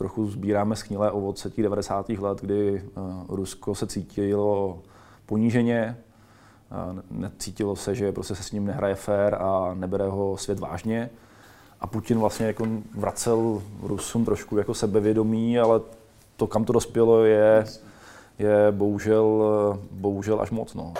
trochu sbíráme schnilé ovoce těch 90. let, kdy Rusko se cítilo poníženě, necítilo se, že prostě se s ním nehraje fér a nebere ho svět vážně. A Putin vlastně jako vracel Rusům trošku jako sebevědomí, ale to, kam to dospělo, je, je bohužel, bohužel až moc. No.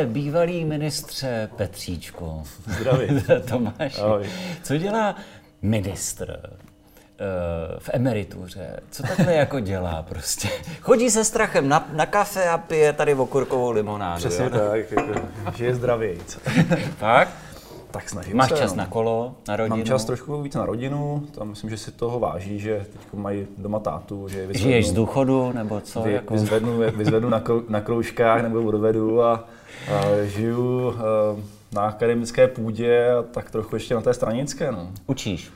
Pane bývalý ministře Petříčko. Zdravím. Tomáš. Ahoj. Co dělá ministr eh, v emerituře. Co takhle jako dělá prostě? Chodí se strachem na, na kafe a pije tady okurkovou limonádu. Přesně jo? tak, jako, že je zdravý. tak? Tak snažím Máš se. čas no. na kolo, na rodinu? Mám čas trošku víc na rodinu, tam myslím, že si toho váží, že teď mají doma tátu, že je vyzvednu, Žiješ z důchodu, nebo co? vy, jako? vyzvednu, vyzvednu na, krou, na kroužkách nebo odvedu a žiju a, na akademické půdě a tak trochu ještě na té stranické. No. Učíš?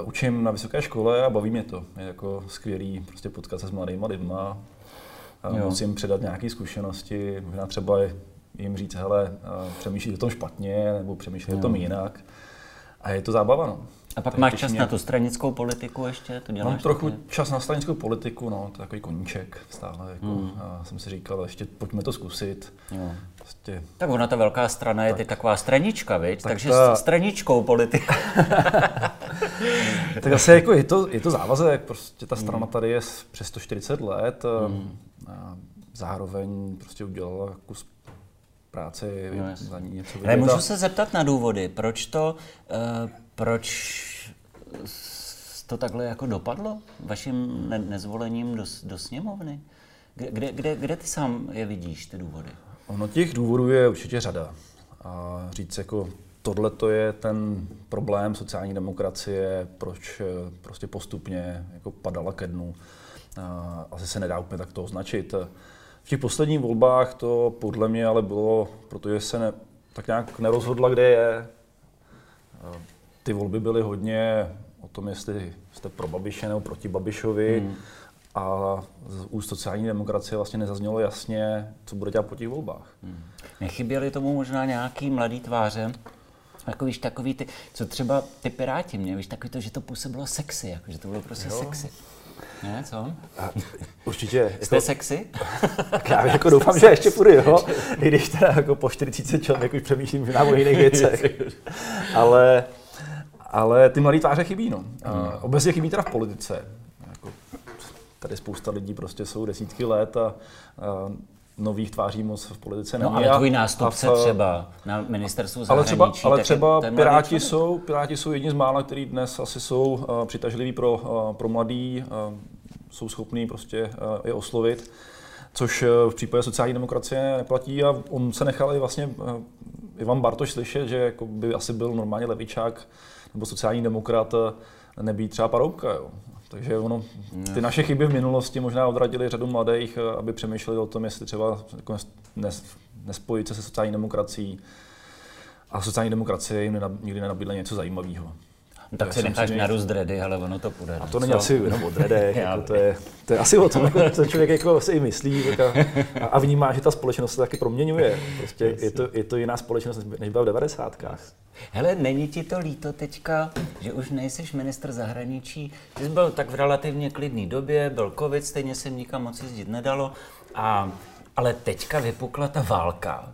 Uh, učím na vysoké škole a baví mě to. Je jako skvělý prostě potkat se s mladýma lidma. Uh, musím předat nějaké zkušenosti, možná třeba jim říct, hele, uh, přemýšlí o tom špatně, nebo přemýšlí o tom jinak. A je to zábava, no. A pak tak máš čas mě... na tu stranickou politiku ještě? To děláš Mám trochu taky? čas na stranickou politiku, no, to je takový koníček stále. Jako, hmm. a jsem si říkal, ještě pojďme to zkusit. Jo. Prostě... Tak ona ta velká strana je tak, ty taková stranička, viď? Tak Takže ta... straničkou politiku. tak zase jako je to, je to závazek, prostě ta strana hmm. tady je přes 140 let. Hmm. A zároveň prostě udělala kus práce, no, za ní něco. Ale můžu se zeptat na důvody, proč to, uh, proč to takhle jako dopadlo vaším ne- nezvolením do, do sněmovny? Kde, kde, kde ty sám je vidíš, ty důvody? Ono těch důvodů je určitě řada. A říct jako tohle to je ten problém sociální demokracie, proč eh, prostě postupně jako padala ke dnu. Asi se nedá úplně tak to označit. V těch posledních volbách to podle mě ale bylo, protože se ne, tak nějak nerozhodla, kde je. Ty volby byly hodně o tom, jestli jste pro Babiše nebo proti Babišovi. Hmm. A z úst sociální demokracie vlastně nezaznělo jasně, co bude dělat po těch volbách. Hmm. Nechyběly tomu možná nějaký mladý tváře, jako víš, takový ty, co třeba ty Piráti mě, víš, takový to, že to působilo sexy, jako, že to bylo prostě jo. sexy. Ne, co? A, určitě. Jste jako, sexy? Já jako doufám, že ještě půjdu, jo. I když teda jako po 40 člověk už přemýšlím na o jiných věcech. Ale, ale ty mladé tváře chybí, no. Hmm. Obecně chybí teda v politice. Jako, tady spousta lidí prostě jsou desítky let a, a nových tváří moc v politice není. No ale tvůj nástupce v, třeba na ministerstvu zahraničí. Ale třeba, ale třeba Piráti jsou, Piráti jsou jedni z mála, kteří dnes asi jsou uh, přitažliví pro, uh, pro mladý, uh, jsou schopní prostě uh, je oslovit, což uh, v případě sociální demokracie neplatí a on se nechal i vlastně uh, Ivan Bartoš slyšet, že jako by asi byl normálně levičák nebo sociální demokrat, nebýt třeba paroubka. Jo. Takže ono, ty naše chyby v minulosti možná odradily řadu mladých, eh, aby přemýšleli o tom, jestli třeba jako nes, nespojit se se sociální demokracií. A sociální demokracie jim nikdy nenabídla něco zajímavého. No, tak si necháš na narůst dredy, ale ono to půjde. A to není co? asi jenom o dredech, jako to, je, to je asi o tom, jako ten člověk jako si i myslí a, a vnímá, že ta společnost se taky proměňuje. Prostě je to, je to jiná společnost, než byla v 90. Hele, není ti to líto teďka, že už nejseš ministr zahraničí? Ty jsi byl tak v relativně klidné době, byl covid, stejně se nikam moc jezdit nedalo, a, ale teďka vypukla ta válka.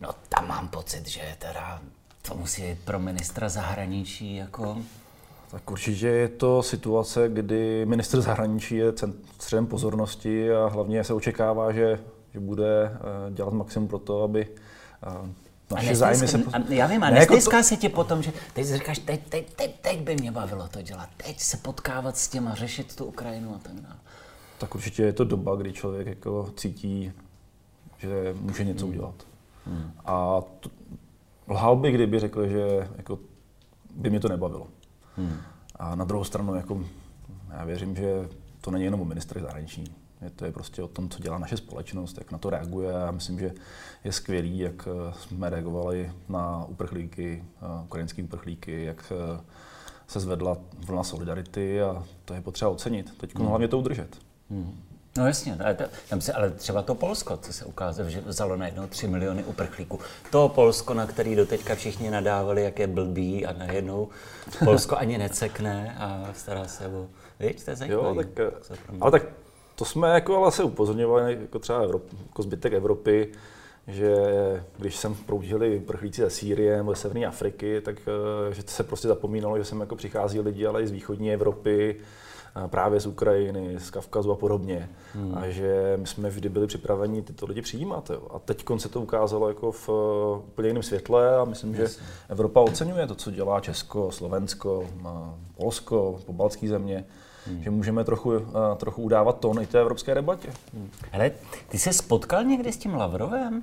No tam mám pocit, že teda to musí být pro ministra zahraničí jako... Tak určitě je to situace, kdy ministr zahraničí je středem pozornosti a hlavně se očekává, že, že bude eh, dělat maximum pro to, aby eh, naše zájmy se... A já vím, a ne, jako to... se ti potom, že teď si říkáš, teď, teď, teď, teď by mě bavilo to dělat, teď se potkávat s těma, řešit tu Ukrajinu a tak dále. Tak určitě je to doba, kdy člověk jako cítí, že může něco hmm. udělat. Hmm. A to, lhal by, kdyby řekl, že jako, by mě to nebavilo. Hmm. A na druhou stranu, jako, já věřím, že to není jenom o ministry zahraničí. Je to je prostě o tom, co dělá naše společnost, jak na to reaguje. Já myslím, že je skvělý, jak eh, jsme reagovali na uprchlíky, eh, ukrajinské uprchlíky, jak eh, se zvedla vlna solidarity a to je potřeba ocenit. Teď hmm. hlavně to udržet. Hmm. No jasně, tam se, ale třeba to Polsko, co se ukázalo, že vzalo najednou 3 miliony uprchlíků. To Polsko, na který doteďka všichni nadávali, jak je blbý a najednou Polsko ani necekne a stará se o... Víš, to je zajímavé. Jo, tak, ale tak to jsme jako ale se upozorňovali, jako třeba Evrop, jako zbytek Evropy, že když jsem proudili prchlíci ze Sýrie nebo ze Severní Afriky, tak eh, že se prostě zapomínalo, že sem jako přichází lidi, ale i z východní Evropy, právě z Ukrajiny, z Kavkazu a podobně. Hmm. A že my jsme vždy byli připraveni tyto lidi přijímat. Jo. A teď se to ukázalo jako v uh, úplně jiném světle a myslím, yes. že Evropa oceňuje to, co dělá Česko, Slovensko, Polsko, pobaltské země. Hmm. Že můžeme trochu, uh, trochu udávat tón i té evropské debatě. Hmm. Hele, ty se spotkal někdy s tím Lavrovem?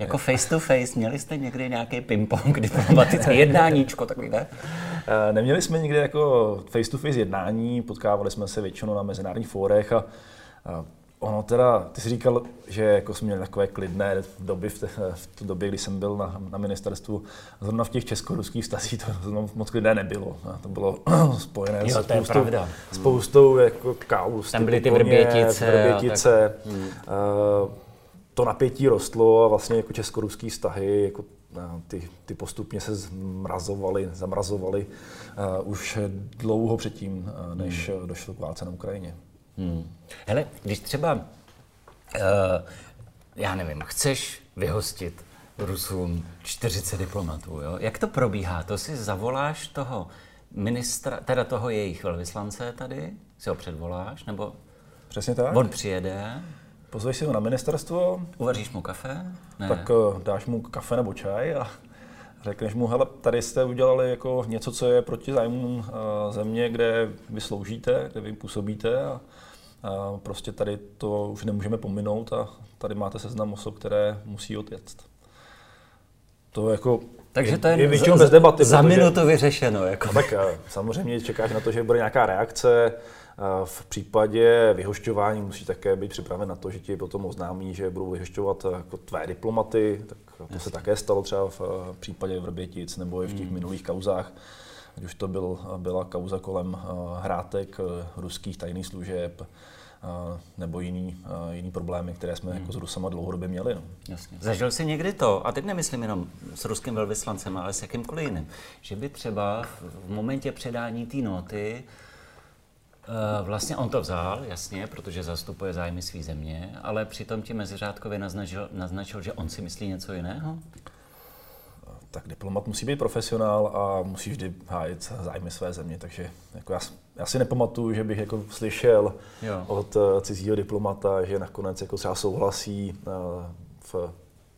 Jako face to face, měli jste někdy nějaký ping-pong diplomatické jednáníčko, takový ne? Eh, neměli jsme nikdy jako face to face jednání, potkávali jsme se většinou na mezinárodních fórech a, a ono teda, ty jsi říkal, že jako jsme měli takové klidné doby v, te, v tu době, kdy jsem byl na, na ministerstvu. Zrovna v těch česko-ruských stazích to moc klidné nebylo. A to bylo spojené jo, s spoustou, spoustou jako kaus. Tam byly ty vrbětice. vrbětice. Tak, hmm. uh, to napětí rostlo a vlastně jako česko-ruský vztahy jako ty, ty postupně se zmrazovaly, zamrazovaly uh, už dlouho předtím, uh, než hmm. došlo k válce na Ukrajině. Hmm. Hele, když třeba, uh, já nevím, chceš vyhostit Rusům 40 diplomatů, jo? jak to probíhá? To si zavoláš toho ministra, teda toho jejich velvyslance tady, si ho předvoláš, nebo Přesně tak. on přijede, Pozveš si ho na ministerstvo. Uvaříš mu kafe? Ne. Tak uh, dáš mu kafe nebo čaj a řekneš mu, hele, tady jste udělali jako něco, co je proti zájmům uh, země, kde vy sloužíte, kde vy působíte a, a prostě tady to už nemůžeme pominout a tady máte seznam osob, které musí odjet. To jako takže to je, je většinou bez debaty. Za protože, minutu vyřešeno. Jako. No tak eh, samozřejmě čekáš na to, že bude nějaká reakce, v případě vyhošťování musí také být připraven na to, že ti potom oznámí, že budou vyhošťovat jako tvé diplomaty, tak to Jasně. se také stalo třeba v případě Vrbětic nebo i v těch hmm. minulých kauzách, ať už to byl, byla kauza kolem hrátek ruských tajných služeb, nebo jiný, jiný problémy, které jsme hmm. jako s Rusama dlouhodobě měli. No. Jasně. Zažil jsi někdy to, a teď nemyslím jenom s ruským velvyslancem, ale s jakýmkoliv jiným, že by třeba v momentě předání té noty Eh, vlastně on to vzal, jasně, protože zastupuje zájmy své země, ale přitom ti meziřádkově naznačil, naznačil, že on si myslí něco jiného? Tak diplomat musí být profesionál a musí vždy hájit zájmy své země, takže jako já, já si nepamatuju, že bych jako slyšel jo. od eh, cizího diplomata, že nakonec jako třeba souhlasí eh, v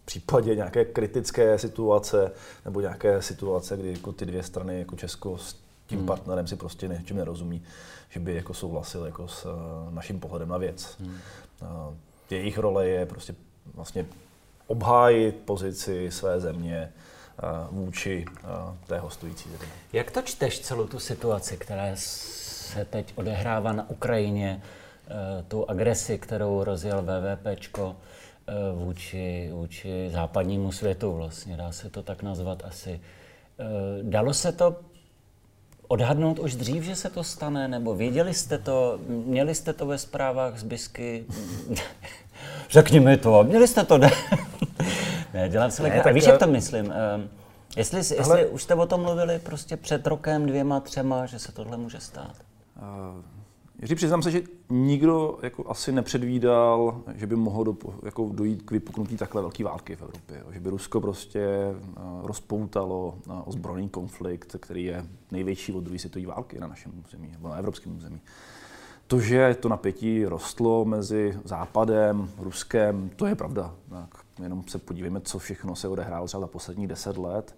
případě nějaké kritické situace nebo nějaké situace, kdy jako ty dvě strany, jako Česko tím hmm. partnerem si prostě něčím nerozumí, že by jako souhlasil jako s uh, naším pohledem na věc. Hmm. Uh, jejich role je prostě vlastně obhájit pozici své země uh, vůči té hostující země. Jak to čteš celou tu situaci, která se teď odehrává na Ukrajině, tu agresi, kterou rozjel VVPčko vůči, vůči západnímu světu vlastně, dá se to tak nazvat asi. Dalo se to odhadnout už dřív, že se to stane, nebo věděli jste to, měli jste to ve zprávách z Bisky? Řekni mi to, měli jste to, ne? ne, dělám si ne, tak, Víš, jak to myslím? Uh, jestli, jestli ale... už jste o tom mluvili prostě před rokem, dvěma, třema, že se tohle může stát? Uh, Jiří, přiznám se, že nikdo jako asi nepředvídal, že by mohlo do, jako dojít k vypuknutí takhle velké války v Evropě. Že by Rusko prostě uh, rozpoutalo uh, ozbrojený konflikt, který je největší od druhé světové války na našem území, nebo na evropském území. To, že to napětí rostlo mezi Západem, Ruskem, to je pravda. Tak jenom se podívejme, co všechno se odehrálo třeba za posledních deset let,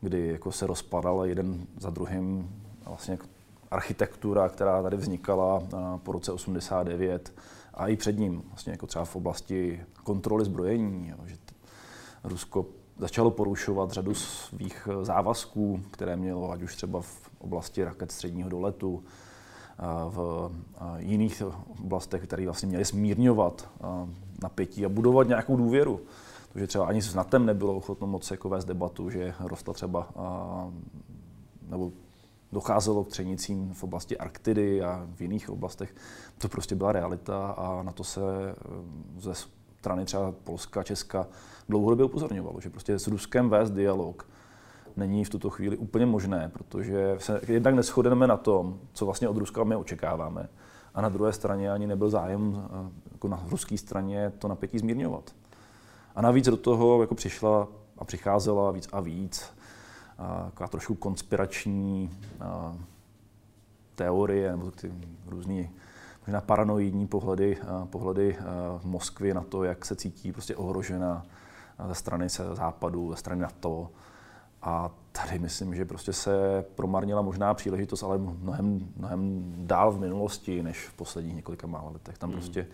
kdy jako se rozpadal jeden za druhým vlastně jako architektura, která tady vznikala eh, po roce 89 a i před ním, vlastně jako třeba v oblasti kontroly zbrojení, jo, že Rusko začalo porušovat řadu svých eh, závazků, které mělo, ať už třeba v oblasti raket středního doletu, eh, v jiných oblastech, které vlastně měly smírňovat napětí a budovat nějakou důvěru. Takže třeba ani s NATEM nebylo ochotno moc jako vést debatu, že rostla třeba nebo docházelo k třenicím v oblasti Arktidy a v jiných oblastech. To prostě byla realita a na to se eh, ze strany třeba Polska, Česka dlouhodobě upozorňovalo, že prostě s Ruskem vést dialog není v tuto chvíli úplně možné, protože se jednak neschodneme na tom, co vlastně od Ruska my očekáváme. A na druhé straně ani nebyl zájem eh, jako na ruské straně to napětí zmírňovat. A navíc do toho jako přišla a přicházela víc a víc taková trošku konspirační teorie nebo ty různé možná paranoidní pohledy, pohledy v Moskvy na to, jak se cítí prostě ohrožena ze strany se západu, ze strany NATO. A tady myslím, že prostě se promarnila možná příležitost, ale mnohem, mnohem dál v minulosti, než v posledních několika málo letech. Tam mm. prostě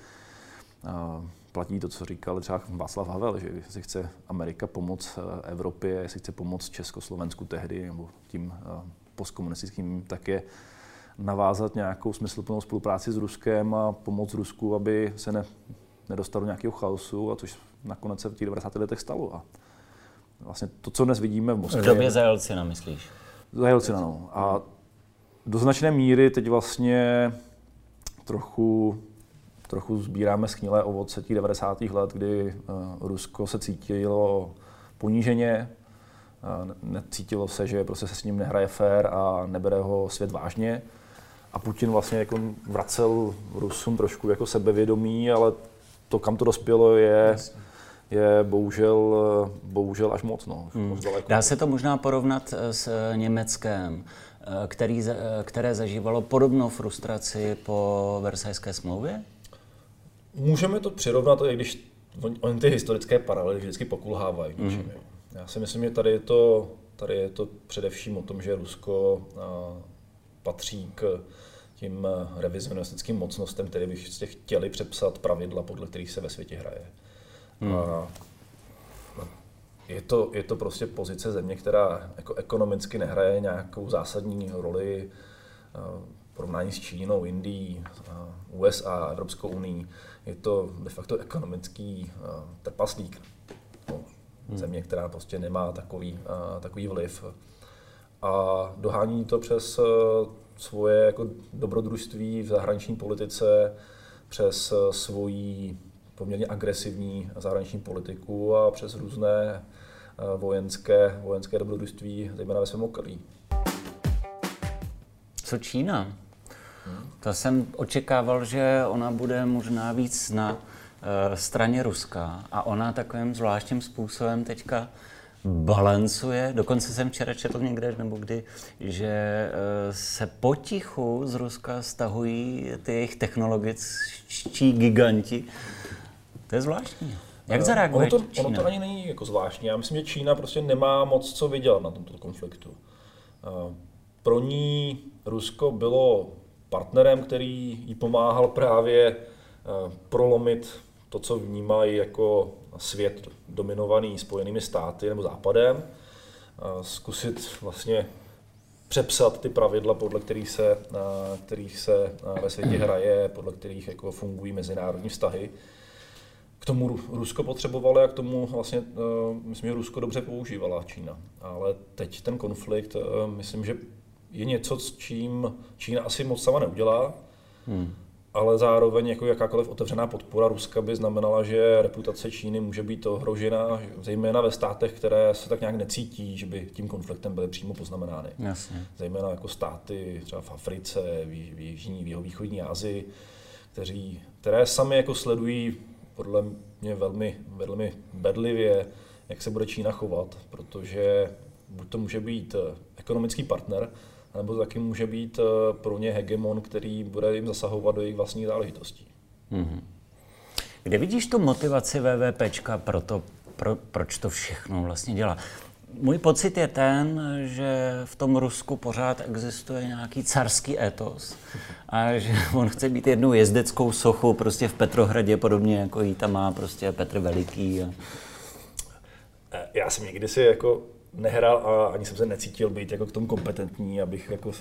uh, platí to, co říkal třeba Václav Havel, že jestli chce Amerika pomoct eh, Evropě, jestli chce pomoct Československu tehdy, nebo tím uh, postkomunistickým, tak je navázat nějakou smysluplnou spolupráci s Ruskem a pomoct Rusku, aby se ne, nedostalo do nějakého chaosu, a což nakonec se v těch 90. letech stalo. A vlastně to, co dnes vidíme v Moskvě... V době za Jelcina, myslíš? Za Jelcina, no. A do značné míry teď vlastně trochu, trochu sbíráme schnilé ovoce těch 90. let, kdy uh, Rusko se cítilo poníženě, uh, necítilo se, že prostě se s ním nehraje fér a nebere ho svět vážně. A Putin vlastně jako vracel Rusům trošku jako sebevědomí, ale to, kam to dospělo, je... Jasně je bohužel, bohužel až moc. No, hmm. moc daleko. Dá se to možná porovnat eh, s Německem, eh, který, eh, které zažívalo podobnou frustraci po Versajské smlouvě? Můžeme to přirovnat, i když oni ty historické paralely vždycky pokulhávají. Hmm. Já si myslím, že tady je, to, tady je to především o tom, že Rusko patří k tím revizionistickým mocnostem, které by chtěli přepsat pravidla, podle kterých se ve světě hraje. Hmm. A je to, je to prostě pozice země, která jako ekonomicky nehraje nějakou zásadní roli porovnání s Čínou, Indií, USA, Evropskou unii. Je to de facto ekonomický trpaslík. No, hmm. země, která prostě nemá takový, takový vliv. A dohání to přes svoje jako dobrodružství v zahraniční politice, přes svoji poměrně agresivní zahraniční politiku a přes různé eh, vojenské, vojenské dobrodružství, zejména ve svém okolí. Co Čína? To jsem očekával, že ona bude možná víc na uh, straně Ruska a ona takovým zvláštním způsobem teďka balancuje. Dokonce jsem včera četl někde, nebo kdy, že uh, se potichu z Ruska stahují ty jejich technologičtí giganti to je zvláštní. Jak zareaguje ono to, Čína? Ono to ani není jako zvláštní. Já myslím, že Čína prostě nemá moc co vydělat na tomto konfliktu. Pro ní Rusko bylo partnerem, který jí pomáhal právě prolomit to, co vnímají jako svět dominovaný spojenými státy nebo západem, zkusit vlastně přepsat ty pravidla, podle kterých se, kterých se ve světě hraje, podle kterých jako fungují mezinárodní vztahy k tomu Rusko potřebovalo a k tomu vlastně, myslím, že Rusko dobře používala Čína. Ale teď ten konflikt, myslím, že je něco, s čím Čína asi moc sama neudělá, hmm. ale zároveň jako jakákoliv otevřená podpora Ruska by znamenala, že reputace Číny může být ohrožena, zejména ve státech, které se tak nějak necítí, že by tím konfliktem byly přímo poznamenány. Jasně. Zejména jako státy třeba v Africe, v, v Jižní, v Jihovýchodní Asii, kteří, které sami jako sledují podle mě velmi, velmi bedlivě, jak se bude Čína chovat, protože buď to může být ekonomický partner, nebo to taky může být eh, pro ně hegemon, který bude jim zasahovat do jejich vlastních záležitostí. Mm-hmm. Kde vidíš tu motivaci VVPčka pro to, pro, proč to všechno vlastně dělá? Můj pocit je ten, že v tom Rusku pořád existuje nějaký carský etos a že on chce být jednou jezdeckou sochu prostě v Petrohradě, podobně jako ji tam má prostě Petr Veliký. A... Já jsem někdy si jako nehrál a ani jsem se necítil být jako k tomu kompetentní, abych jako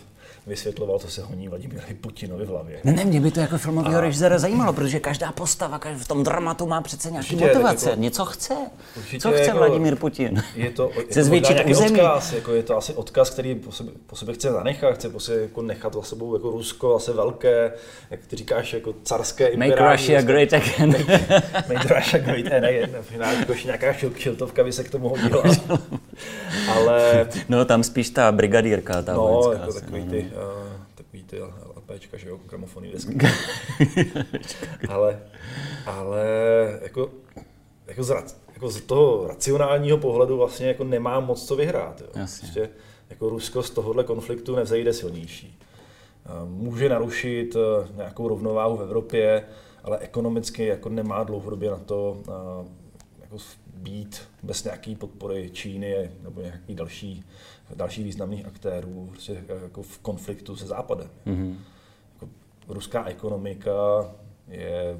vysvětloval, co se honí Vladimírovi Putinovi v hlavě. Ne, ne, mě by to jako filmového režiséra zajímalo, protože každá postava každý v tom dramatu má přece nějaký Určitě, motivace, jako- něco chce. Určitě Co chce jako- Vladimír Putin? Je to, Chce je to zvětšit území. odkaz, jako je to asi odkaz, který po sebe, po sebe chce zanechat, chce po sebe jako nechat za sebou jako Rusko zase velké, jak ty říkáš, jako carské Make imperiální Russia Rusko. great again. Make Russia great again. Na finále jakož nějaká šil- šiltovka by se k tomu hodila. Ale No tam spíš ta brigadírka, ta no, vojenská jako asi, takový ty, uh, takový ty LPčka, že jo, gramofonní desky. ale, ale jako, jako, z, jako z toho racionálního pohledu vlastně jako nemá moc co vyhrát. Jo. Jasně. Prostě jako Rusko z tohohle konfliktu nevzejde silnější. Může narušit eh, nějakou rovnováhu v Evropě, ale ekonomicky jako nemá dlouhodobě na to jako být bez nějaké podpory Číny nebo nějakých další, dalších významných aktérů prostě jako v konfliktu se Západem. Mhm. Jako ruská ekonomika je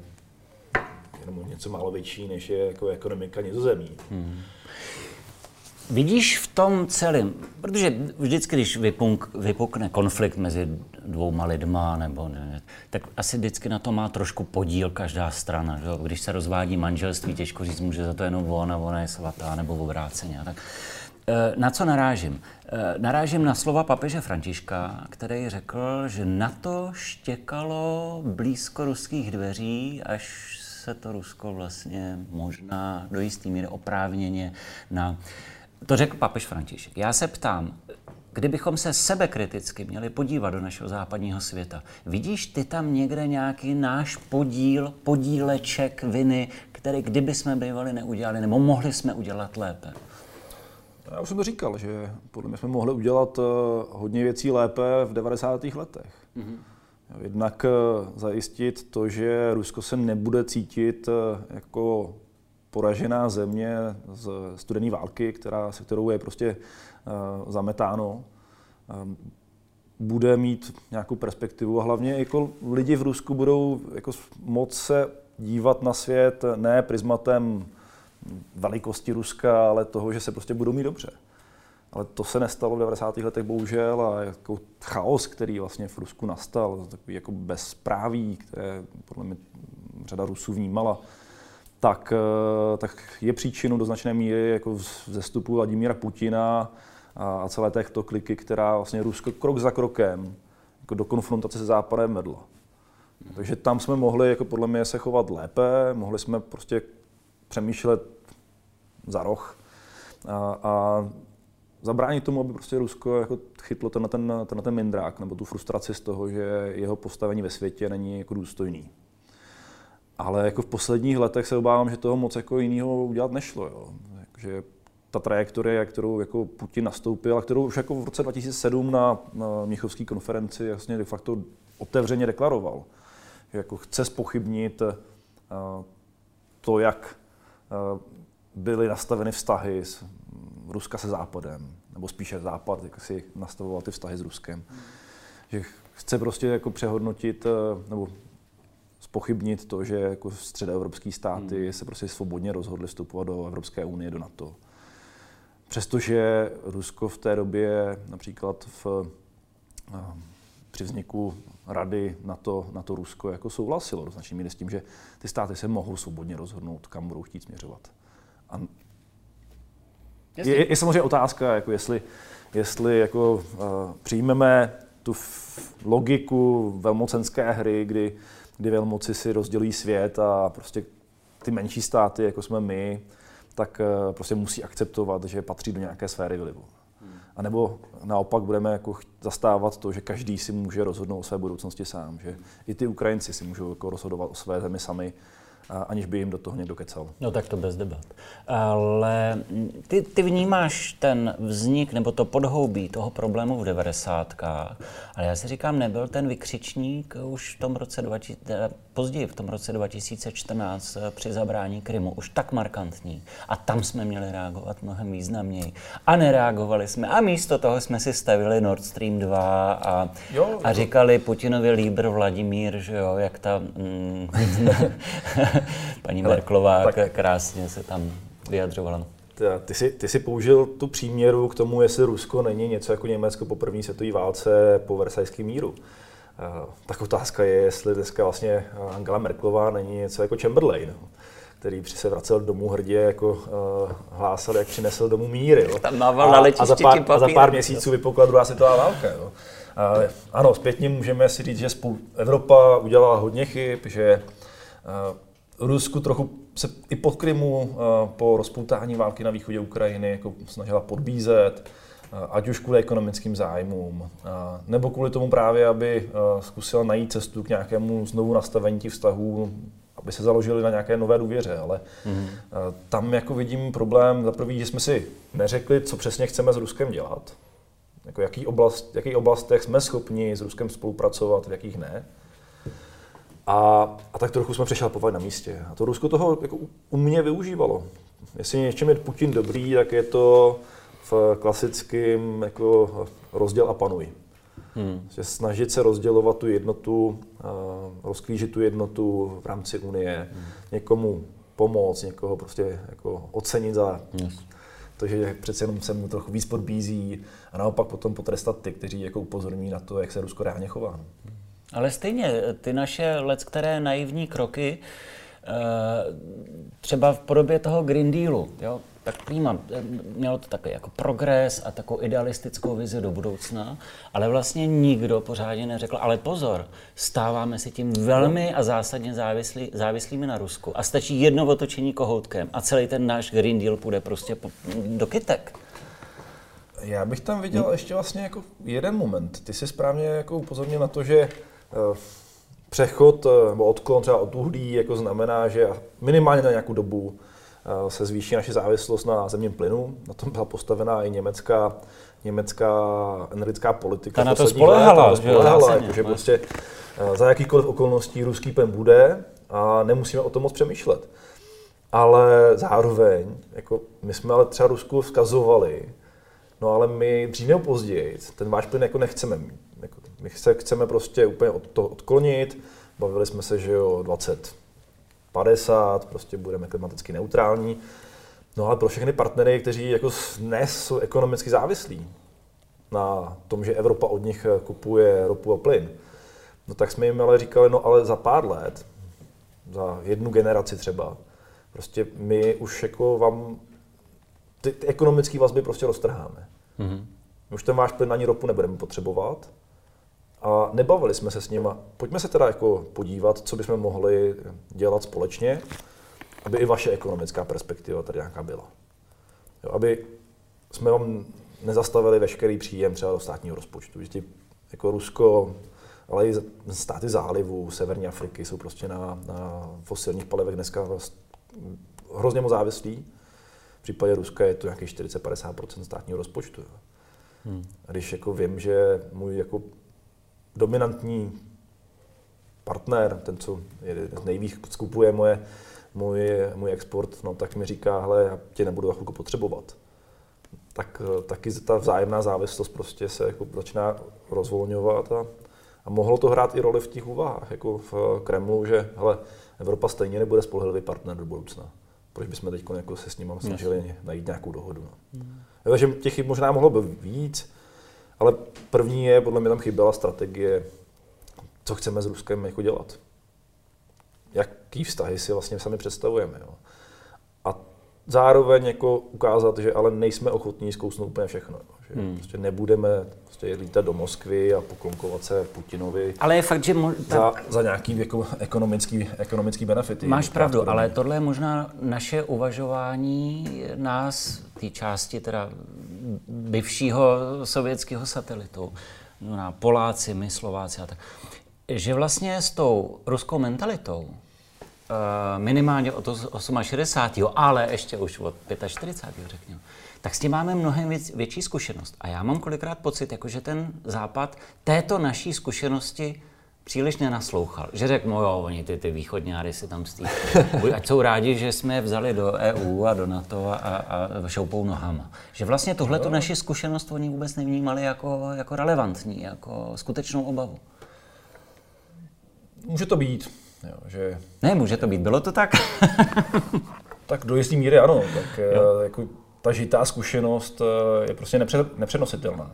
jenom něco málo větší, než je jako ekonomika nizozemí. Vidíš v tom celém, protože vždycky, když vypunk, vypukne konflikt mezi dvouma lidma, nebo ne, tak asi vždycky na to má trošku podíl každá strana. Že? Když se rozvádí manželství, těžko říct, může za to jenom on a ona je svatá, nebo obráceně. Tak. Eh, Na co narážím? Eh, Narážím na slova papeže Františka, který řekl, že na to štěkalo blízko ruských dveří, až se to Rusko vlastně možná do jistý míry oprávněně na... To řekl papež František. Já se ptám, kdybychom se sebekriticky měli podívat do našeho západního světa, vidíš ty tam někde nějaký náš podíl, podíleček viny, který kdyby jsme bývali neudělali, nebo mohli jsme udělat lépe? Já už jsem to říkal, že podle mě jsme mohli udělat eh, hodně věcí lépe v 90. letech. Mm-hmm. Jednak eh, zajistit to, že Rusko se nebude cítit eh, jako poražená země z studené války, která, se kterou je prostě eh, zametáno. Ehm, Bude mít nějakou perspektivu a hlavně jako lidi v Rusku budou jako moc se dívat na svět ne prismatem velikosti Ruska, ale toho, že se prostě budou mít dobře. Ale to se nestalo v 90. letech bohužel a jako chaos, který vlastně v Rusku nastal, takový jako bezpráví, které podle mě řada Rusů vnímala, tak, eh, tak je příčinou do značné míry jako vzestupu Vladimíra Putina a, a celé této kliky, která vlastně Rusko krok za krokem jako do konfrontace se Západem vedla. Takže tam jsme mohli jako podle mě se chovat lépe, mohli jsme prostě přemýšlet za roh a, a zabránit tomu, aby prostě Rusko jako chytlo ten, ten, ten, ten mindrák nebo tu frustraci z toho, že jeho postavení ve světě není jako důstojný. Ale jako v posledních letech se obávám, že toho moc jako jiného udělat nešlo. Jo. Že ta trajektorie, kterou jako Putin nastoupil a kterou už jako v roce 2007 na, na Mnichovské konferenci jasně de facto otevřeně deklaroval, že jako chce spochybnit uh, to, jak uh, byly nastaveny vztahy s Ruska se Západem, nebo spíše Západ, jak si nastavoval ty vztahy s Ruskem. Že chce prostě jako přehodnotit uh, nebo spochybnit to, že jako středoevropské státy hmm. se prostě svobodně rozhodly vstupovat do Evropské unie, do NATO. Přestože Rusko v té době například v, uh, při vzniku rady na to, na to Rusko jako souhlasilo do značné míry s tím, že ty státy se mohou svobodně rozhodnout, kam budou chtít směřovat. A je, je samozřejmě otázka, jako jestli, jestli jako, uh, přijmeme tu logiku velmocenské hry, kdy, kdy velmoci si rozdělují svět a prostě ty menší státy, jako jsme my, tak uh, prostě musí akceptovat, že patří do nějaké sféry vlivu. A nebo naopak budeme jako zastávat to, že každý si může rozhodnout o své budoucnosti sám, že i ty Ukrajinci si můžou jako rozhodovat o své zemi sami, aniž by jim do toho někdo kecal. No tak to bez debat. Ale ty, ty vnímáš ten vznik nebo to podhoubí toho problému v 90. Ale já si říkám, nebyl ten vykřičník už v tom roce 2000, později v tom roce 2014 eh, při zabrání Krymu už tak markantní. A tam jsme měli reagovat mnohem významněji. A nereagovali jsme. A místo toho jsme si stavili Nord Stream 2 a, Jo, a říkali Putinovi líbr Vladimír, že jo, jak ta mm, paní Hele, Merklová tak- krásně se tam vyjadřovala. ty jsi, ty jsi použil tu příměru k tomu, jestli Rusko není něco jako Německo po první světové válce po Versajském míru. Uh, tak otázka je, jestli dneska vlastně Angela Merklová není něco jako Chamberlain, který při se vracel domů hrdě, jako uh, hlásal, jak přinesl domů mír. Jo. Tam mával na a, za pár, a za pár měsíců vypukla druhá světová válka. Jo. Uh, ano, zpětně můžeme si říct, že spolu Evropa udělala hodně chyb, že uh, Rusku trochu se i pod Krymu uh, po rozpoutání války na východě Ukrajiny jako snažila podbízet, uh, ať už kvůli ekonomickým zájmům, uh, nebo kvůli tomu právě, aby zkusila najít cestu k nějakému znovu nastavení těch vztahů, aby se založili na nějaké nové důvěře, ale mm. tam jako vidím problém za prvý, že jsme si neřekli, co přesně chceme s Ruskem dělat, jako jaký oblast, jaký oblastech jsme schopni s Ruskem spolupracovat, v jakých ne. A, a tak trochu jsme přešlapovali na místě. A to Rusko toho jako u mě využívalo. Jestli něčem je Putin dobrý, tak je to v klasickém jako rozděl a panuj. Hmm. Že snažit se rozdělovat tu jednotu, rozklížit tu jednotu v rámci Unie, hmm. někomu pomoct, někoho prostě jako ocenit za yes. to, že přece jenom se mu trochu víc podbízí a naopak potom potrestat ty, kteří jako upozorní na to, jak se Rusko reálně chová. Ale stejně, ty naše let, které naivní kroky, eh, třeba v podobě toho Green Dealu, jo, tak prýma, mělo to takový jako progres a takovou idealistickou vizi do budoucna, ale vlastně nikdo pořádně neřekl, ale pozor, stáváme si tím velmi a zásadně závislí, závislými na Rusku a stačí jedno otočení kohoutkem a celý ten náš Green Deal půjde prostě do kytek. Já bych tam viděl hmm. ještě vlastně jako jeden moment. Ty jsi správně jako upozornil na to, že přechod uh, nebo odklon třeba od uhlí jako znamená, že minimálně na nějakou dobu uh, se zvýší naše závislost na zemním plynu. Na tom byla postavená i německá, německá energetická politika. Ta na to spolehala, let, spolehala jako, že prostě za jakýchkoliv okolností ruský plyn bude a nemusíme o tom moc přemýšlet. Ale zároveň, jako my jsme ale třeba Rusku vzkazovali, No ale my dřív nebo později ten váš plyn jako nechceme mít. My se chceme prostě úplně od toho odklonit. Bavili jsme se, že jo, 20, 50, prostě budeme klimaticky neutrální. No ale pro všechny partnery, kteří jako dnes jsou ekonomicky závislí na tom, že Evropa od nich kupuje ropu a plyn, no tak jsme jim ale říkali, no ale za pár let, za jednu generaci třeba, prostě my už jako vám ty, ty ekonomické vazby prostě roztrháme. Mm-hmm. Už ten váš plyn ani ropu nebudeme potřebovat. A nebavili jsme se s nima. Pojďme se teda jako podívat, co bychom mohli dělat společně, aby i vaše ekonomická perspektiva tady nějaká byla. Jo, aby jsme vám nezastavili veškerý příjem třeba do státního rozpočtu. Že jako Rusko, ale i státy zálivu, Severní Afriky jsou prostě na, na fosilních palivech dneska hrozně moc závislí případě Ruska je to nějaký 40-50% státního rozpočtu. Hmm. A když jako vím, že můj jako dominantní partner, ten, co je nejvíc skupuje moje, můj, můj export, no, tak mi říká, hele, já tě nebudu za chvilku potřebovat. Tak taky ta vzájemná závislost prostě se jako začíná rozvolňovat a, a mohlo to hrát i roli v těch úvahách, jako v Kremlu, že hele, Evropa stejně nebude spolehlivý partner do budoucna proč bychom teď jako se s ním snažili najít nějakou dohodu. No. Hmm. Takže těch chyb možná mohlo být víc, ale první je, podle mě tam chyběla strategie, co chceme s Ruskem jako dělat. Jaký vztahy si vlastně sami představujeme. Jo. A zároveň jako ukázat, že ale nejsme ochotní zkousnout úplně všechno. Jo. Že hmm. prostě nebudeme prostě lítat do Moskvy a poklonkovat se Putinovi. Ale je fakt, že mo- ta... za, za nějaký jako ekonomický, ekonomický benefity. Máš pravdu, ale tohle je možná naše uvažování nás, té části teda bivšího sovětského satelitu, na Poláci, my Slováci a tak, že vlastně s tou ruskou mentalitou, eh, minimálně od 68. ale ještě už od 45. řekněme, tak s tím máme mnohem věc, větší zkušenost. A já mám kolikrát pocit, jako že ten Západ této naší zkušenosti příliš nenaslouchal. Že řekl, no jo, oni ty, ty východňáry si tam stýkají. Ať jsou rádi, že jsme je vzali do EU a do NATO a, a šoupou nohama. Že vlastně tuhle tu naši zkušenost oni vůbec nevnímali jako, jako relevantní, jako skutečnou obavu. Může to být. Jo, že... Ne, může to být. Bylo to tak? tak do jistý míry ano. Tak, jo. jako, ta žitá zkušenost je prostě nepřed, nepřenositelná.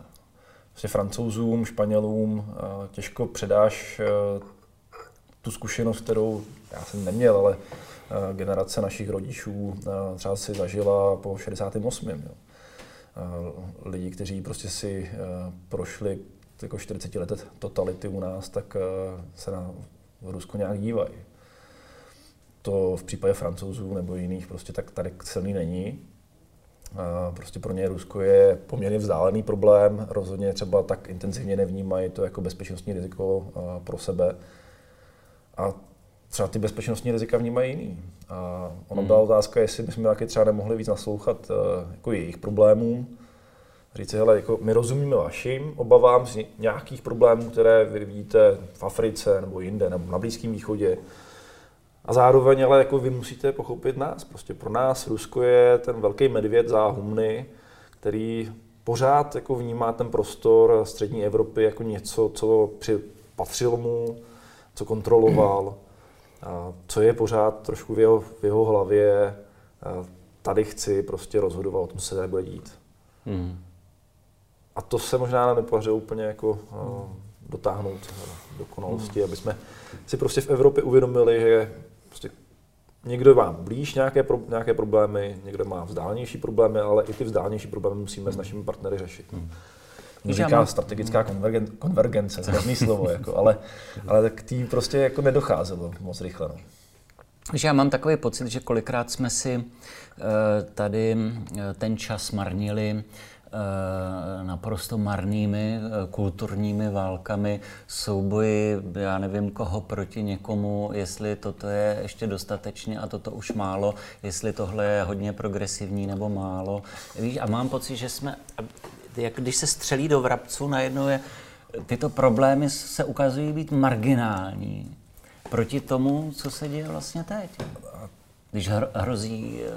Prostě francouzům, španělům těžko předáš tu zkušenost, kterou já jsem neměl, ale generace našich rodičů třeba si zažila po 68. Jo. Lidi, kteří prostě si prošli jako 40 let totality u nás, tak se na Rusko nějak dívají. To v případě francouzů nebo jiných prostě tak tady silný není. Prostě pro ně Rusko je poměrně vzdálený problém, rozhodně třeba tak intenzivně nevnímají to jako bezpečnostní riziko pro sebe. A třeba ty bezpečnostní rizika vnímají jiný. A ono hmm. byla otázka, jestli bychom taky třeba nemohli víc naslouchat jako jejich problémům, říct hele, jako my rozumíme vašim obavám z nějakých problémů, které vy vidíte v Africe nebo jinde, nebo na Blízkém východě. A zároveň ale jako vy musíte pochopit nás. Prostě pro nás Rusko je ten velký medvěd za humny, který pořád jako vnímá ten prostor střední Evropy jako něco, co patřilo mu, co kontroloval, a co je pořád trošku v jeho, v jeho hlavě. A tady chci prostě rozhodovat o tom, co se tady bude dít. Hmm. A to se možná nepodařilo úplně jako uh, dotáhnout do konalosti, hmm. aby jsme si prostě v Evropě uvědomili, že prostě někdo má blíž nějaké, pro, nějaké problémy, někdo má vzdálenější problémy, ale i ty vzdálenější problémy musíme hmm. s našimi partnery řešit. Hmm. Říká mám... strategická konvergen, konvergence, zrovný slovo, jako, ale, ale k tý prostě jako nedocházelo moc rychle. No. Že já mám takový pocit, že kolikrát jsme si uh, tady uh, ten čas marnili naprosto marnými eh, kulturními válkami, souboji, já nevím koho proti někomu, jestli toto je ještě dostatečně a toto už málo, jestli tohle je hodně progresivní nebo málo. Víš, a mám pocit, že jsme, jak když se střelí do vrabců, najednou je, tyto problémy se ukazují být marginální proti tomu, co se děje vlastně teď. Když hrozí eh,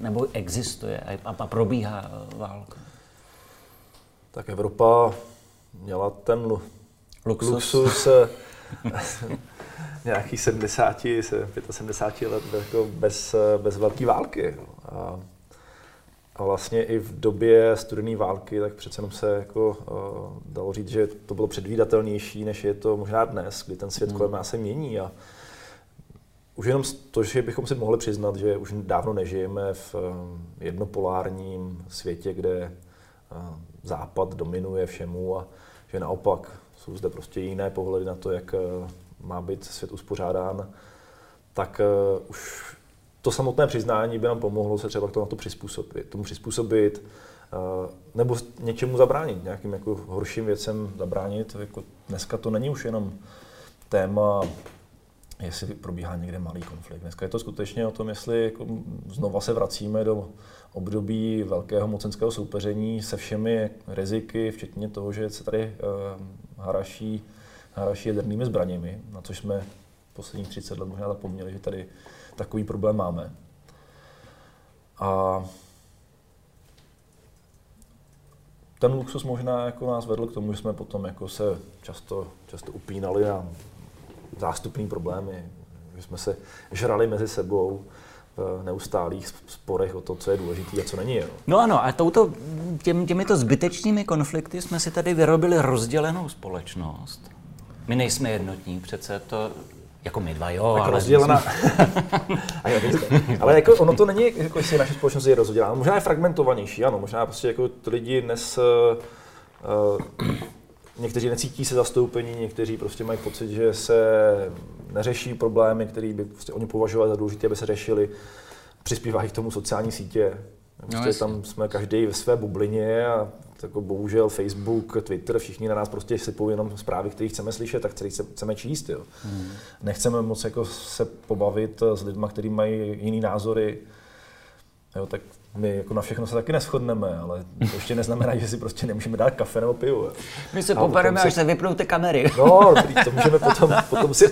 nebo existuje a probíhá válka tak Evropa měla ten luxus, luxus eh, nějakých 70, 75 let jako bez, eh, bez velké války. A, a vlastně i v době studené války, tak přece jenom se jako, uh, dalo říct, že to bylo předvídatelnější, než je to možná dnes, kdy ten svět hmm. kolem nás se mění. A už jenom to, že bychom si mohli přiznat, že už dávno nežijeme v jednopolárním světě, kde západ dominuje všemu a že naopak jsou zde prostě jiné pohledy na to, jak eh, má být svět uspořádán, tak eh, už to samotné přiznání by nám pomohlo se třeba to na to přizpůsobit, tomu přizpůsobit, eh, nebo něčemu zabránit, nějakým jako horším věcem zabránit. Jako dneska to není už jenom téma, jestli probíhá někde malý konflikt. Dneska je to skutečně o tom, jestli jako znova se vracíme do období velkého mocenského soupeření se všemi riziky, včetně toho, že se tady uh, haraší, haraší jadernými zbraněmi, na což jsme posledních 30 let možná zapomněli, že tady takový problém máme. A ten luxus možná jako nás vedl k tomu, že jsme potom jako se často, často upínali na zástupné problémy, že jsme se žrali mezi sebou, neustálých sporech o to, co je důležité a co není. Jo. No ano, a touto, těm, těmito zbytečnými konflikty jsme si tady vyrobili rozdělenou společnost. My nejsme jednotní, přece to jako my dva, jo. Tak ale rozdělená. ale jako ono to není, jako jestli naše společnost je rozdělená. Možná je fragmentovanější, ano. Možná prostě jako lidi dnes uh, někteří necítí se zastoupení, někteří prostě mají pocit, že se neřeší problémy, které by prostě oni považovali za důležité, aby se řešili. Přispívají k tomu sociální sítě. No, prostě no, tam jsme každý ve své bublině a jako bohužel Facebook, Twitter, všichni na nás prostě sypou jenom zprávy, které chceme slyšet a které chceme číst. Jo. Hmm. Nechceme moc jako se pobavit s lidmi, kteří mají jiný názory. Jo, tak my jako na všechno se taky neschodneme, ale to ještě neznamená, že si prostě nemůžeme dát kafe nebo pivo. My se pobereme, až se vypnou ty kamery. No, to můžeme potom, potom si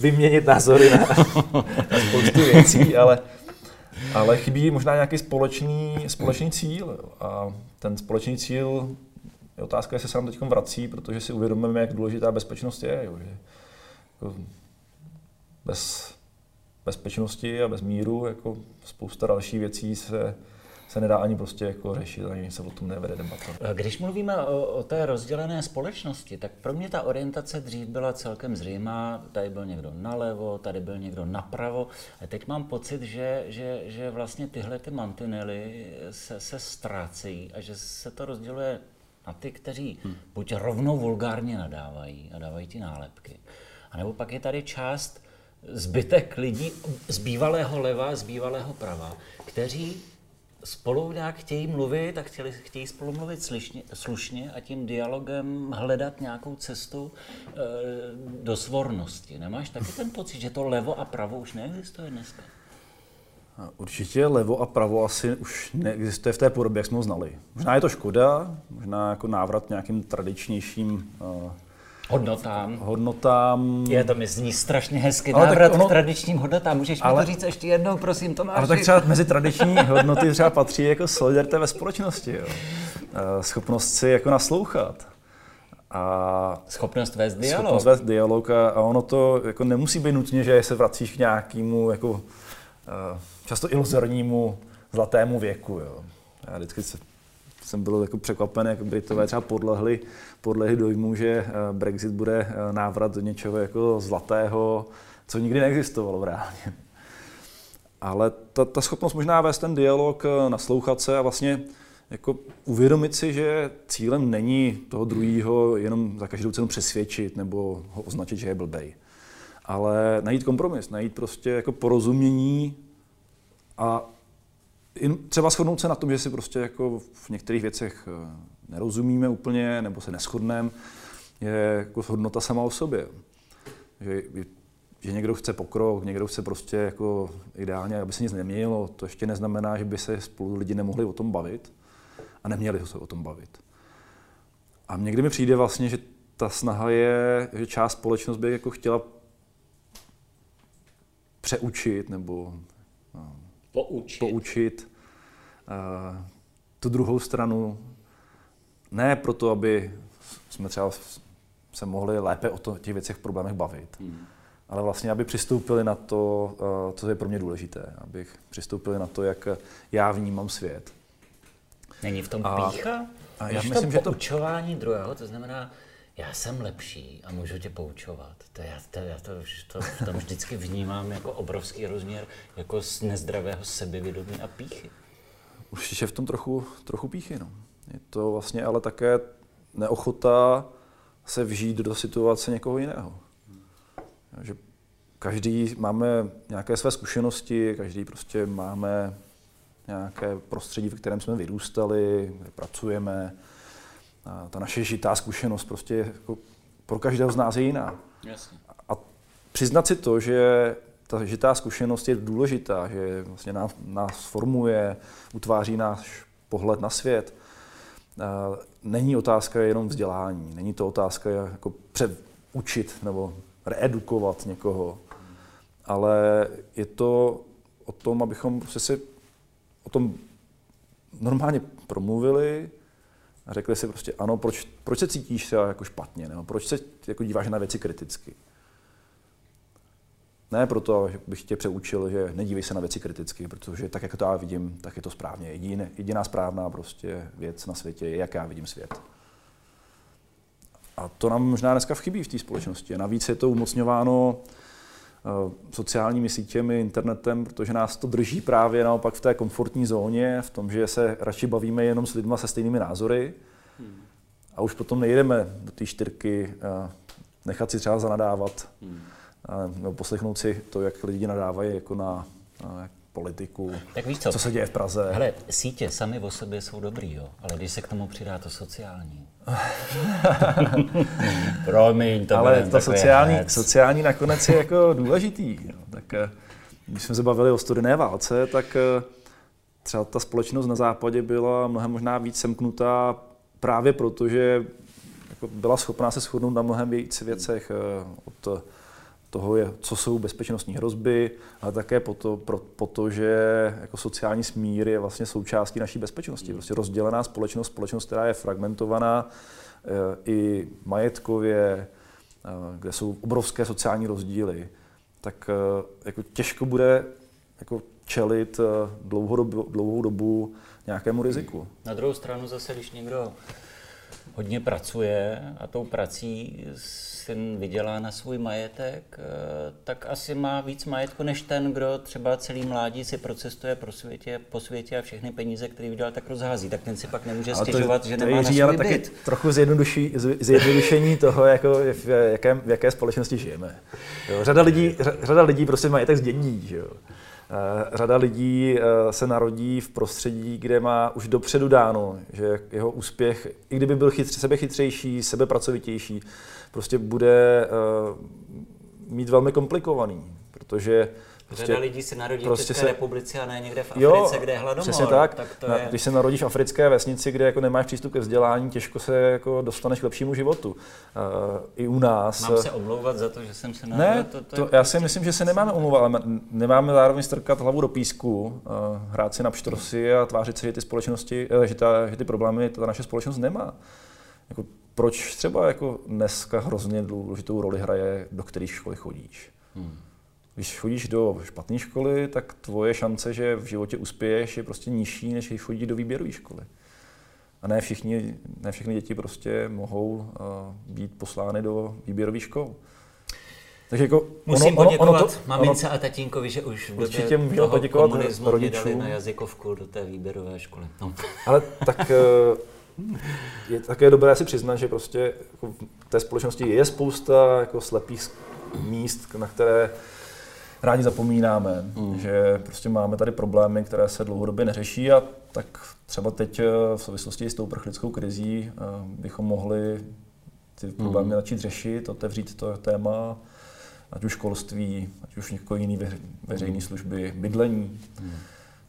vyměnit názory na, na spoustu věcí, ale, ale chybí možná nějaký společný, společný cíl. A ten společný cíl je otázka, jestli se nám teď vrací, protože si uvědomujeme, jak důležitá bezpečnost je. Jo, že jako bez bezpečnosti a bez míru jako spousta dalších věcí se se nedá ani prostě jako řešit, ani se o tom nevede debata. Když mluvíme o, o té rozdělené společnosti, tak pro mě ta orientace dřív byla celkem zřejmá. Tady byl někdo nalevo, tady byl někdo napravo. A teď mám pocit, že, že, že vlastně tyhle ty mantinely se, se ztrácejí a že se to rozděluje na ty, kteří hmm. buď rovnou vulgárně nadávají a dávají ty nálepky, anebo pak je tady část zbytek lidí z bývalého leva, z bývalého prava, kteří spolu nějak chtějí mluvit a chtěli, chtějí spolu mluvit slušně, slušně a tím dialogem hledat nějakou cestu e, do svornosti. Nemáš taky ten pocit, že to levo a pravo už neexistuje dneska? Určitě levo a pravo asi už neexistuje v té podobě, jak jsme ho znali. Možná je to škoda, možná jako návrat nějakým tradičnějším uh, hodnotám. Hodnotám. Je to mi zní strašně hezky. Ale Návrat ono, k tradičním hodnotám. Můžeš ale, mi to říct ještě jednou, prosím, Tomáš. Ale tak třeba mezi tradiční hodnoty třeba patří jako solidarita ve společnosti. Jo. Eh, schopnost si jako naslouchat. A schopnost vést dialog. Schopnost vést dialog a, a ono to jako nemusí být nutně, že se vracíš k nějakému jako, uh, často iluzornímu zlatému věku. Jo. Já vždycky se, jsem byl jako překvapen, jak Britové třeba podlehli podle dojmu, že eh, Brexit bude eh, návrat do něčeho jako zlatého, co nikdy neexistovalo reálně. Ale ta, ta schopnost možná vést ten dialog, eh, naslouchat se a vlastně jako uvědomit si, že cílem není toho druhého jenom za každou cenu přesvědčit nebo ho označit, že je blbej. Ale najít kompromis, najít prostě jako porozumění a třeba shodnout se na tom, že si prostě jako v některých věcech nerozumíme úplně nebo se neschodneme, je jako hodnota sama o sobě. Že, že někdo chce pokrok, někdo chce prostě jako ideálně, aby se nic neměnilo, to ještě neznamená, že by se spolu lidi nemohli o tom bavit a neměli se o tom bavit. A někdy mi přijde vlastně, že ta snaha je, že část společnost by jako chtěla přeučit nebo poučit, poučit uh, tu druhou stranu ne proto, aby jsme třeba se mohli lépe o to, těch věcech, problémech bavit, hmm. ale vlastně, aby přistoupili na to, eh, co je pro mě důležité, abych přistoupili na to, jak já vnímám svět. Není v tom a, pícha? A já myslím, to že to poučování druhého, to znamená, já jsem lepší a můžu tě poučovat. To já, to, já to, to, tam vždycky vnímám jako obrovský rozměr jako z nezdravého sebevědomí a píchy. Určitě v tom trochu, trochu píchy, no. Je to vlastně ale také neochota se vžít do situace někoho jiného. Že každý máme nějaké své zkušenosti, každý prostě máme nějaké prostředí, v kterém jsme vyrůstali, kde pracujeme. Ta naše žitá zkušenost prostě jako pro každého z nás je jiná. Jasně. A přiznat si to, že ta žitá zkušenost je důležitá, že vlastně nás, nás formuje, utváří náš pohled na svět, není otázka jenom vzdělání, není to otázka jako přeučit nebo reedukovat někoho, ale je to o tom, abychom prostě si o tom normálně promluvili a řekli si prostě ano, proč, proč se cítíš třeba jako špatně, nebo proč se jako díváš na věci kriticky. Ne proto, že bych tě přeučil, že nedívej se na věci kriticky, protože tak, jak to já vidím, tak je to správně. Jediné, jediná správná prostě věc na světě je, jak já vidím svět. A to nám možná dneska chybí v té společnosti. Navíc je to umocňováno sociálními sítěmi, internetem, protože nás to drží právě naopak v té komfortní zóně, v tom, že se radši bavíme jenom s lidmi se stejnými názory hmm. a už potom nejdeme do té čtyřky uh, nechat si třeba zanadávat. Hmm nebo poslechnout si to, jak lidi nadávají jako na, na politiku, tak víš co? co se děje v Praze. Hele, sítě sami o sobě jsou dobrý, jo, ale když se k tomu přidá to sociální. Promiň, to Ale to sociální, sociální nakonec je jako důležitý. Jo. Tak eh, když jsme se bavili o studené válce, tak eh, třeba ta společnost na západě byla mnohem možná víc semknutá právě proto, že jako byla schopná se shodnout na mnohem víc věcech eh, od toho, je, co jsou bezpečnostní hrozby, ale také po to, pro, po to, že jako sociální smír je vlastně součástí naší bezpečnosti. Hmm. Prostě rozdělená společnost, společnost, která je fragmentovaná e, i majetkově, e, kde jsou obrovské sociální rozdíly, tak e, jako těžko bude jako čelit dlouhou dobu, dlouhou dobu nějakému riziku. Na druhou stranu zase, když někdo hodně pracuje a tou prací syn vydělá na svůj majetek, eh, tak asi má víc majetku než ten, kdo třeba celý mládí si procestuje pro světě, po světě a všechny peníze, které vydělal, tak rozhází. Tak ten si pak nemůže stěžovat, to, že to nemá je, na svůj ale taky trochu zjednodušení toho, jako v, jaké, v jaké společnosti žijeme. Jo, řada, lidí, řada lidí prostě majetek zdědí. Že jo. Eh, řada lidí eh, se narodí v prostředí, kde má už dopředu dáno, že jeho úspěch, i kdyby byl chytř, sebechytřejší, sebepracovitější, prostě bude uh, mít velmi komplikovaný, protože Prostě, Řada lidí se narodí prostě v České se, republice a ne někde v Africe, jo, kde je hladomor. Přesně tak. tak to na, je... Když se narodíš v africké vesnici, kde jako nemáš přístup ke vzdělání, těžko se jako dostaneš k lepšímu životu. Uh, I u nás. Mám se omlouvat za to, že jsem se narodil? Ne, to, to, to já prostě... si myslím, že se nemáme omlouvat, ale nemáme zároveň strkat hlavu do písku, uh, hrát si na pštrosy a tvářit se, že ty společnosti, uh, že, ta, že ty problémy ta naše společnost nemá. Jako proč třeba jako dneska hrozně důležitou roli hraje, do které školy chodíš. Hmm. Když chodíš do špatné školy, tak tvoje šance, že v životě uspěješ, je prostě nižší, než když chodí do výběrové školy. A ne, všichni, ne všechny děti prostě mohou uh, být poslány do výběrových škol. Takže jako Musím ono, poděkovat ono to, mamince ono, a tatínkovi, že už v době toho poděkovat komunismu rodičům. na jazykovku do té výběrové školy. No. Ale tak uh, je také dobré si přiznat, že prostě jako v té společnosti je spousta jako slepých míst, na které rádi zapomínáme, mm. že prostě máme tady problémy, které se dlouhodobě neřeší a tak třeba teď eh, v souvislosti s tou prchlickou krizí eh, bychom mohli ty problémy mm. začít řešit, otevřít to téma, ať už školství, ať už někoho jiný veřejné služby, bydlení. Mm.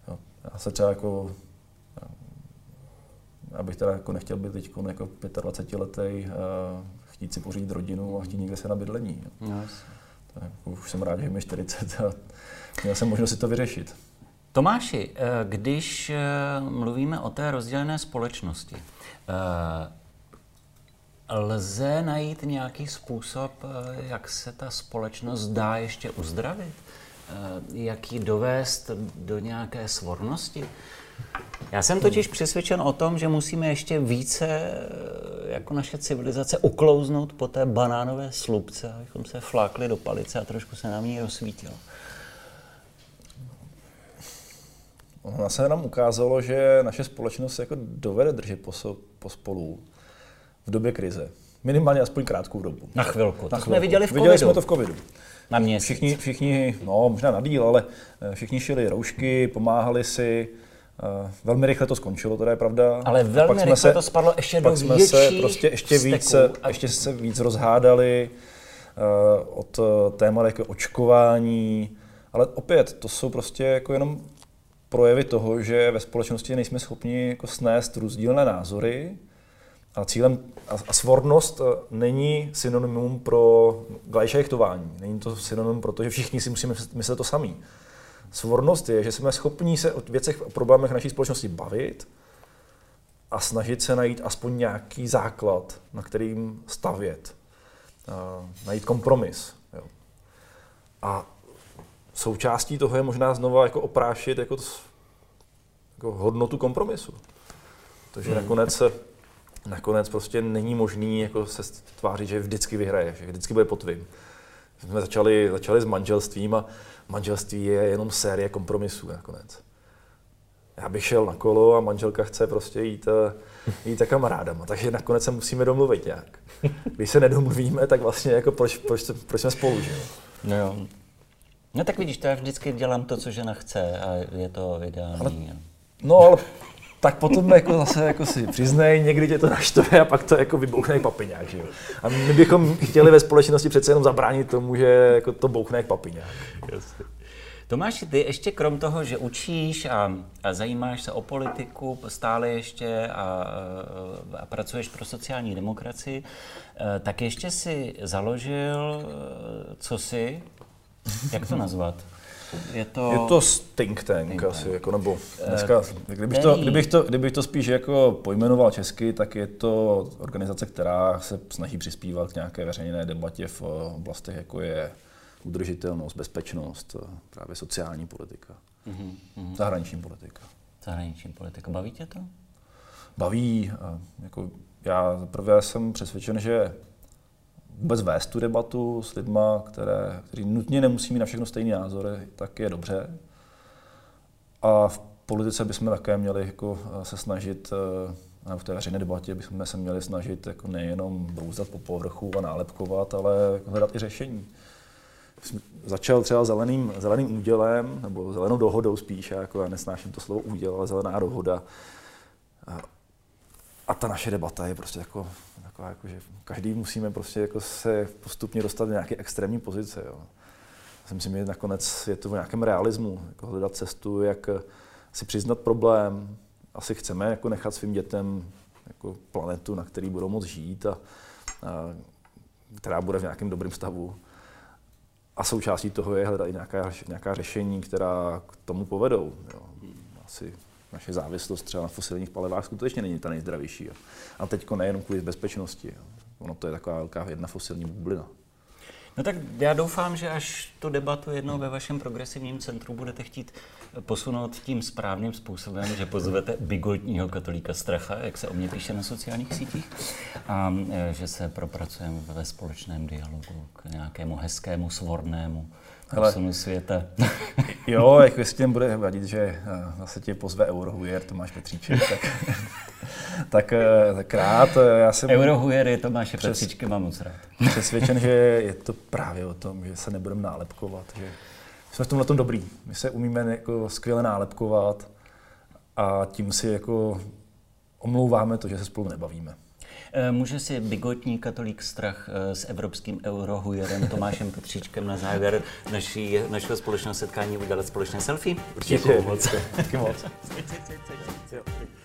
Jo, já se třeba jako abych teda jako nechtěl být teď jako 25 letý, uh, chtít si pořídit rodinu a chtít někde se na bydlení. No, tak už jsem rád, že mi 40 a měl jsem možnost si to vyřešit. Tomáši, eh, když eh, mluvíme o té rozdělené společnosti, lze najít nějaký způsob, jak se ta společnost dá ještě uzdravit? Jak ji dovést do nějaké svornosti? Já jsem totiž přesvědčen o tom, že musíme ještě více eh, jako naše civilizace uklouznout po té banánové slupce, abychom se flákli do palice a trošku se nám ní rozsvítilo. Ono se nám ukázalo, že naše společnost jako dovede držet po spolu v době krize. Minimálně aspoň krátkou dobu. Na chvilku. Na to chvilku. jsme viděli v covidu. Viděli jsme to v covidu. Na měsíc. Všichni, všichni, no možná na díl, ale eh, všichni šili roušky, pomáhali si, velmi rychle to skončilo, to je pravda. Ale velmi pak rychle se, to spadlo ještě do jsme se prostě ještě víc, a... ještě se víc rozhádali uh, od témat jako očkování, ale opět, to jsou prostě jako jenom projevy toho, že ve společnosti nejsme schopni jako snést rozdílné názory a cílem a, a svornost není synonymum pro glajšajchtování. Není to synonymum pro to, že všichni si musíme myslet to samý. Svornost je, že jsme schopni se o věcech, o problémech naší společnosti bavit a snažit se najít aspoň nějaký základ, na kterým stavět. Uh, najít kompromis. Jo. A součástí toho je možná znova jako oprášit jako, jako hodnotu kompromisu. Takže hmm. nakonec, nakonec prostě není možný jako se tvářit, že vždycky vyhraje, že vždycky bude po tvým. Jsme začali, začali s manželstvím a manželství je jenom série kompromisů nakonec. Já bych šel na kolo a manželka chce prostě jít, eh, jít za kamarádama, takže nakonec se musíme domluvit nějak. Když se nedomluvíme, tak vlastně jako proč, proč, proč jsme spolu, že? No jo. No tak vidíš, to já vždycky dělám to, co žena chce a je to ideální. Ale, no ale tak potom jako zase jako si přiznej, někdy tě to naštve a pak to jako vybouchne papiňák, že jo. A my bychom chtěli ve společnosti přece jenom zabránit tomu, že jako to bouchne jak papiňák. Jasně. Tomáš, ty ještě krom toho, že učíš a, a zajímáš se o politiku stále ještě a, a, a pracuješ pro sociální demokracii, eh, tak ještě si založil, eh, co si, jak to nazvat? Je to, je to think tank, think asi, tank. Jako, nebo dneska, kdybych, to, kdybych, to, kdybych to spíš jako pojmenoval česky, tak je to organizace, která se snaží přispívat k nějaké veřejné debatě v oblastech, jako je udržitelnost, bezpečnost, právě sociální politika, mm-hmm. zahraniční politika. Zahraniční politika. Baví tě to? Baví. Jako já zaprvé jsem přesvědčen, že vůbec vést tu debatu s lidma, které, kteří nutně nemusí mít na všechno stejný názory, tak je dobře. A v politice bychom také měli jako se snažit, v té veřejné debatě bychom se měli snažit jako nejenom brouzat po povrchu a nálepkovat, ale hledat i řešení. Začal třeba zeleným, zeleným údělem, nebo zelenou dohodou spíš, jako já nesnáším to slovo úděl, ale zelená dohoda. A ta naše debata je prostě jako, taková, jako že každý musíme prostě jako se postupně dostat do nějaké extrémní pozice. Jo. Já si myslím, že nakonec je to v nějakém realismu, jako hledat cestu, jak si přiznat problém. Asi chceme jako nechat svým dětem jako planetu, na který budou moct žít a, a která bude v nějakém dobrém stavu. A součástí toho je hledat i nějaká, nějaká řešení, která k tomu povedou. Jo. Asi naše závislost třeba na fosilních palivách skutečně není ta nejzdravější. Jo. A teď nejenom kvůli bezpečnosti. Jo. Ono to je taková velká jedna fosilní bublina. No tak já doufám, že až tu debatu jednou ve vašem progresivním centru budete chtít posunout tím správným způsobem, že pozvete bigotního katolíka Stracha, jak se o mě píše na sociálních sítích, a e, že se propracujeme ve společném dialogu k nějakému hezkému, svornému posunu světa. jo, jako jestli těm bude vadit, že e, zase tě pozve Eurohujer, Tomáš Petříček, tak, tak, e, tak rád. Já jsem Eurohujer je Tomáš Petříček, mám moc rád. Přesvědčen, že je to právě o tom, že se nebudeme nálepkovat, že jsme v tomhle tom dobrý. My se umíme jako skvěle nálepkovat a tím si jako omlouváme to, že se spolu nebavíme. E, může si bigotní katolík strach e, s evropským eurohujerem Tomášem Petříčkem na závěr naší, našeho společného setkání udělat společné selfie? Určitě. Děkuji moc. Děkuji moc.